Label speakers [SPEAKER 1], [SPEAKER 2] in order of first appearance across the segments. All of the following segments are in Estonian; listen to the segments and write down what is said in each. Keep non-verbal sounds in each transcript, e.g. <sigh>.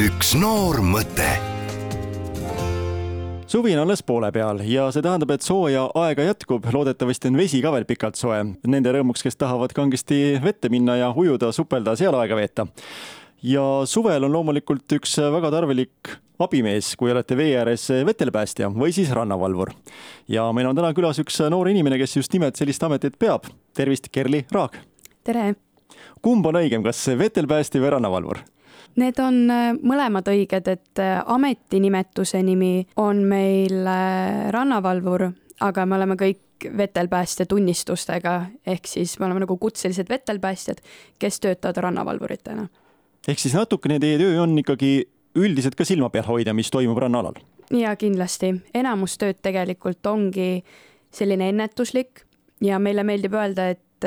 [SPEAKER 1] üks noor mõte
[SPEAKER 2] suvi on alles poole peal ja see tähendab, et sooja aega jätkub, loodetavasti on vesi ka veel pikalt soe. Nende rõõmuks, kes tahavad kangesti vette minna ja ujuda, supelda, seal aega veeta. ja suvel on loomulikult üks väga tarvilik abimees, kui olete vee ääres vetelpäästja või siis rannavalvur. ja meil on täna külas üks noor inimene, kes just nimelt sellist ametit peab. tervist, Kerli Raag!
[SPEAKER 3] tere!
[SPEAKER 2] kumb on õigem, kas vetelpäästja või rannavalvur?
[SPEAKER 3] Need on äh, mõlemad õiged, et äh, ametinimetuse nimi on meil äh, rannavalvur, aga me oleme kõik vetelpäästja tunnistustega, ehk siis me oleme nagu kutselised vetelpäästjad, kes töötavad rannavalvuritena.
[SPEAKER 2] ehk siis natukene teie töö on ikkagi üldiselt ka silma peal hoida, mis toimub rannaalal?
[SPEAKER 3] ja kindlasti, enamus tööd tegelikult ongi selline ennetuslik ja meile meeldib öelda, et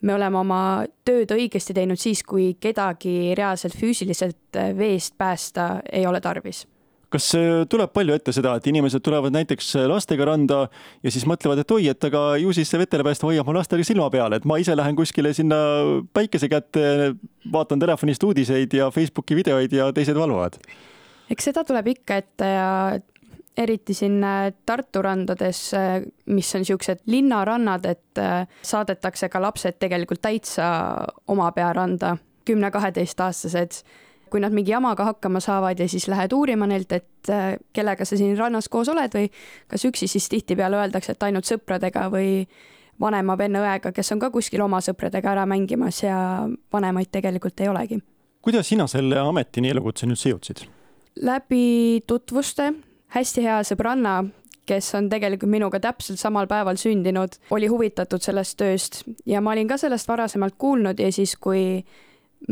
[SPEAKER 3] me oleme oma tööd õigesti teinud siis, kui kedagi reaalselt füüsiliselt äh, veest päästa ei ole tarvis
[SPEAKER 2] kas tuleb palju ette seda, et inimesed tulevad näiteks lastega randa ja siis mõtlevad, et oi, et aga ju siis see vetelepäästja hoiab mu lastega silma peal, et ma ise lähen kuskile sinna päikese kätte, vaatan telefonist uudiseid ja Facebooki videoid ja teised valvavad?
[SPEAKER 3] eks seda tuleb ikka ette ja eriti siin äh, Tartu randades, äh, mis on niisugused linnarannad, et äh, saadetakse ka lapsed tegelikult täitsa oma pea randa, kümne-kaheteistaastased. kui nad mingi jamaga hakkama saavad ja siis lähed uurima neilt, et kellega sa siin rannas koos oled või kas üksi, siis tihtipeale öeldakse, et ainult sõpradega või vanema venna-õega, kes on ka kuskil oma sõpradega ära mängimas ja vanemaid tegelikult ei olegi.
[SPEAKER 2] kuidas sina selle ametini elukutseni üldse jõudsid?
[SPEAKER 3] läbi tutvuste hästi hea sõbranna, kes on tegelikult minuga täpselt samal päeval sündinud, oli huvitatud sellest tööst. Ja ma olin ka sellest varasemalt kuulnud ja siis, kui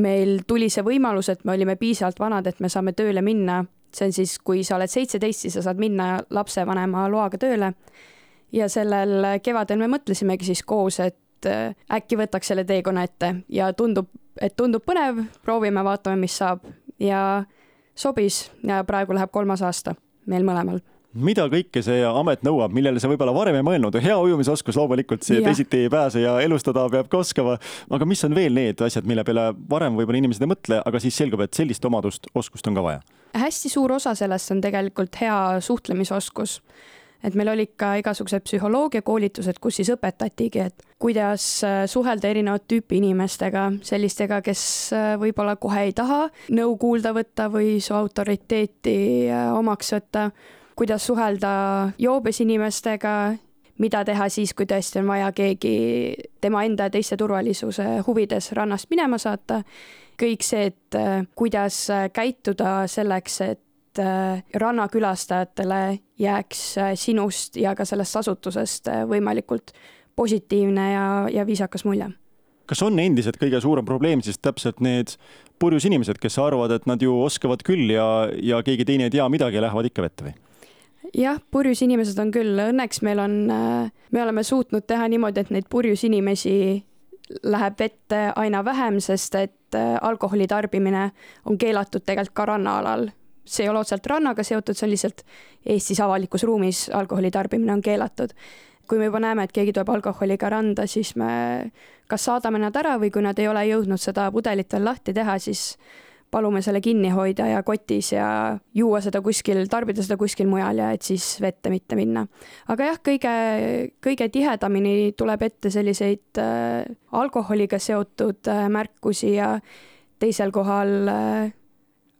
[SPEAKER 3] meil tuli see võimalus, et me olime piisavalt vanad, et me saame tööle minna, see on siis, kui sa oled seitseteist, siis sa saad minna lapsevanema loaga tööle. ja sellel kevadel me mõtlesimegi siis koos, et äh, äkki võtaks selle teekonna ette. Ja tundub, et tundub põnev, proovime, vaatame, mis saab. Ja sobis ja praegu läheb kolmas aasta meil mõlemal
[SPEAKER 2] mida kõike see amet nõuab, millele sa võib-olla varem ei mõelnud, hea ujumisoskus loomulikult, see teisiti ei pääse ja elustada peab ka oskama. aga mis on veel need asjad, mille peale varem võib-olla inimesed ei mõtle, aga siis selgub, et sellist omadust, oskust on ka vaja?
[SPEAKER 3] hästi suur osa sellest on tegelikult hea suhtlemisoskus et meil olid ka igasugused psühholoogiakoolitused, kus siis õpetatigi, et kuidas äh, suhelda erinevat tüüpi inimestega, sellistega, kes äh, võib-olla kohe ei taha nõu kuulda võtta või su autoriteeti äh, omaks võtta, kuidas suhelda joobes inimestega, mida teha siis, kui tõesti on vaja keegi tema enda ja teiste turvalisuse huvides rannast minema saata. Kõik see, et kuidas käituda selleks, et et äh, rannakülastajatele jääks äh, sinust ja ka sellest asutusest äh, võimalikult positiivne ja, ja viisakas mulje.
[SPEAKER 2] kas on endiselt kõige suurem probleem siis täpselt need purjus inimesed, kes arvavad, et nad ju oskavad küll ja, ja keegi teine ei tea midagi ja lähevad ikka vette või?
[SPEAKER 3] jah, purjus inimesed on küll, õnneks meil on, me oleme suutnud teha niimoodi, et neid purjus inimesi läheb vette aina vähem, sest et alkoholi tarbimine on keelatud tegelikult ka rannaalal see ei ole otseselt rannaga seotud, see on lihtsalt Eestis avalikus ruumis alkoholi tarbimine on keelatud. kui me juba näeme, et keegi tuleb alkoholiga randa, siis me kas saadame nad ära või kui nad ei ole jõudnud seda pudelit veel lahti teha, siis palume selle kinni hoida ja kotis ja juua seda kuskil, tarbida seda kuskil mujal ja et siis vette mitte minna. aga jah, kõige, kõige tihedamini tuleb ette selliseid äh, alkoholiga seotud äh, märkusi ja teisel kohal äh,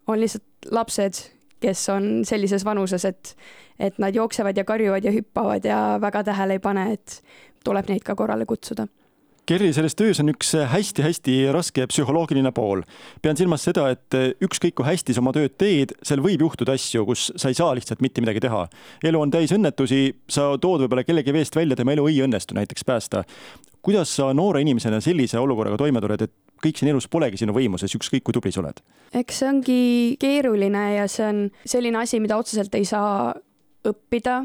[SPEAKER 3] on lihtsalt lapsed, kes on sellises vanuses, et, et nad jooksevad ja karjuvad ja hüppavad ja väga tähele ei pane, et tuleb neid ka korrale kutsuda
[SPEAKER 2] Kerri, selles töös on üks hästi-hästi raske psühholoogiline pool. pean silmas seda, et ükskõik kui hästi sa oma tööd teed, seal võib juhtuda asju, kus sa ei saa lihtsalt mitte midagi teha. elu on täis õnnetusi, sa tood võib-olla kellegi veest välja, tema elu ei õnnestu näiteks päästa. kuidas sa noore inimesena sellise olukorraga toime tuled, et kõik siin elus polegi sinu võimuses, ükskõik kui tubli sa oled?
[SPEAKER 3] eks see ongi keeruline ja see on selline asi, mida otseselt ei saa õppida.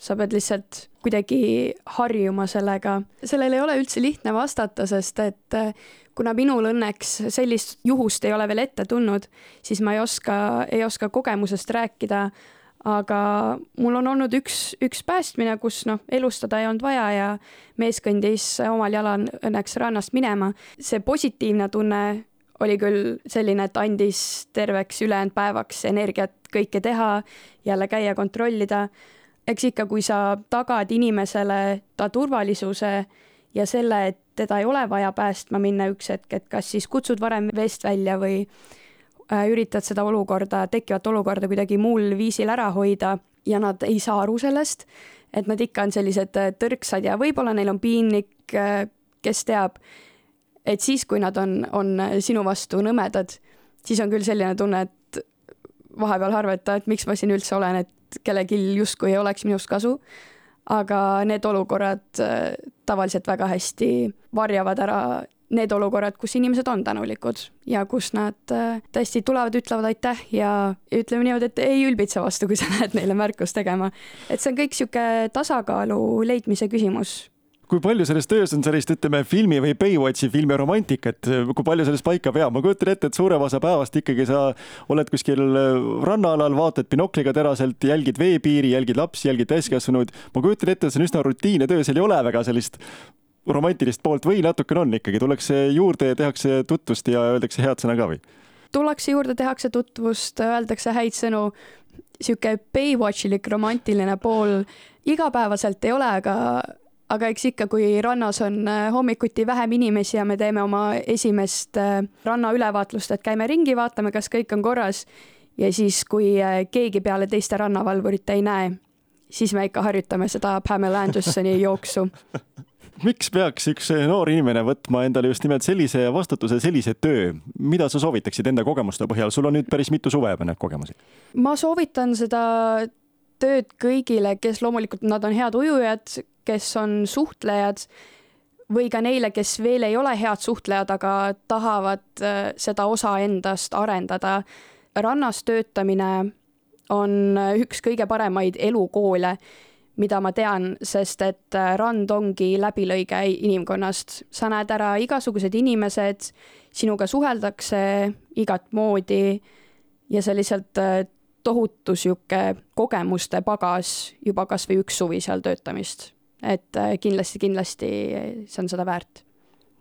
[SPEAKER 3] sa pead lihtsalt kuidagi harjuma sellega. sellele ei ole üldse lihtne vastata, sest et eh, kuna minul õnneks sellist juhust ei ole veel ette tulnud, siis ma ei oska, ei oska kogemusest rääkida aga mul on olnud üks, üks päästmine, kus noh, elustada ei olnud vaja ja mees kõndis omal jalal õnneks rannast minema. see positiivne tunne oli küll selline, et andis terveks ülejäänud päevaks energiat kõike teha, jälle käia, kontrollida. eks ikka, kui sa tagad inimesele ta turvalisuse ja selle, et teda ei ole vaja päästma minna üks hetk, et kas siis kutsud varem veest välja või üritad seda olukorda, tekkivat olukorda kuidagi muul viisil ära hoida ja nad ei saa aru sellest, et nad ikka on sellised äh, tõrksad ja võib-olla neil on piinlik, äh, kes teab et siis, kui nad on, on sinu vastu nõmedad, siis on küll selline tunne, et vahepeal arvata, et miks ma siin üldse olen, et kellelgi justkui ei oleks minust kasu. aga need olukorrad äh, tavaliselt väga hästi varjavad ära need olukorrad, kus inimesed on tänulikud ja kus nad äh, tõesti tulevad, ütlevad aitäh ja ütleme niimoodi, et ei ülbitse vastu, kui sa lähed neile märkust tegema. et see on kõik niisugune tasakaalu leidmise küsimus
[SPEAKER 2] kui palju selles töös on sellist, ütleme, filmi või Baywatchi filmi romantikat, kui palju sellest paika peab, ma kujutan ette, et suurem osa päevast ikkagi sa oled kuskil rannaalal, vaatad binokliga teraselt, jälgid veepiiri, jälgid lapsi, jälgid täiskasvanuid. ma kujutan ette, et see on üsna rutiinne töö, seal ei ole väga sellist romantilist poolt või natukene on ikkagi, tullakse juurde ja tehakse tutvust ja öeldakse head sõna ka või?
[SPEAKER 3] tullakse juurde, tehakse tutvust, öeldakse häid sõnu, sihuke Baywatchilik romantiline pool igapäevaselt ei ole, aga aga eks ikka, kui rannas on äh, hommikuti vähem inimesi ja me teeme oma esimest äh, rannaülevaatlust, et käime ringi, vaatame, kas kõik on korras ja siis, kui äh, keegi peale teiste rannavalvurite ei näe, siis me ikka harjutame seda Pamela Andersoni jooksu <laughs>
[SPEAKER 2] miks peaks üks noor inimene võtma endale just nimelt sellise vastutuse, sellise töö, mida sa soovitaksid enda kogemuste põhjal, sul on nüüd päris mitu suve juba neid kogemusi?
[SPEAKER 3] ma soovitan seda tööd kõigile, kes loomulikult, nad on head ujujad, kes on suhtlejad või ka neile, kes veel ei ole head suhtlejad, aga tahavad äh, seda osa endast arendada. rannas töötamine on äh, üks kõige paremaid elukoole, mida ma tean, sest et äh, rand ongi läbilõige inimkonnast. sa näed ära igasugused inimesed, sinuga suheldakse igat moodi ja see lihtsalt tohutu sihuke kogemuste pagas juba kasvõi üks suvi seal töötamist et äh, kindlasti, kindlasti see on seda väärt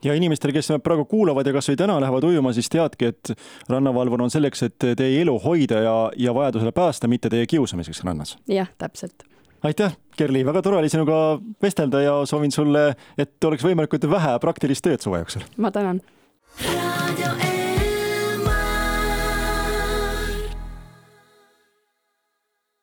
[SPEAKER 2] ja inimestele, kes praegu kuulavad ja kasvõi täna lähevad ujuma, siis teadki, et rannavalvur on selleks, et teie elu hoida ja, ja vajadusele päästa, mitte teie kiusamiseks rannas.
[SPEAKER 3] jah, täpselt.
[SPEAKER 2] Aitäh, Kerli, väga tore oli sinuga vestelda ja soovin sulle, et oleks võimalikult vähe praktilist tööd suve jooksul.
[SPEAKER 3] ma tänan. raadio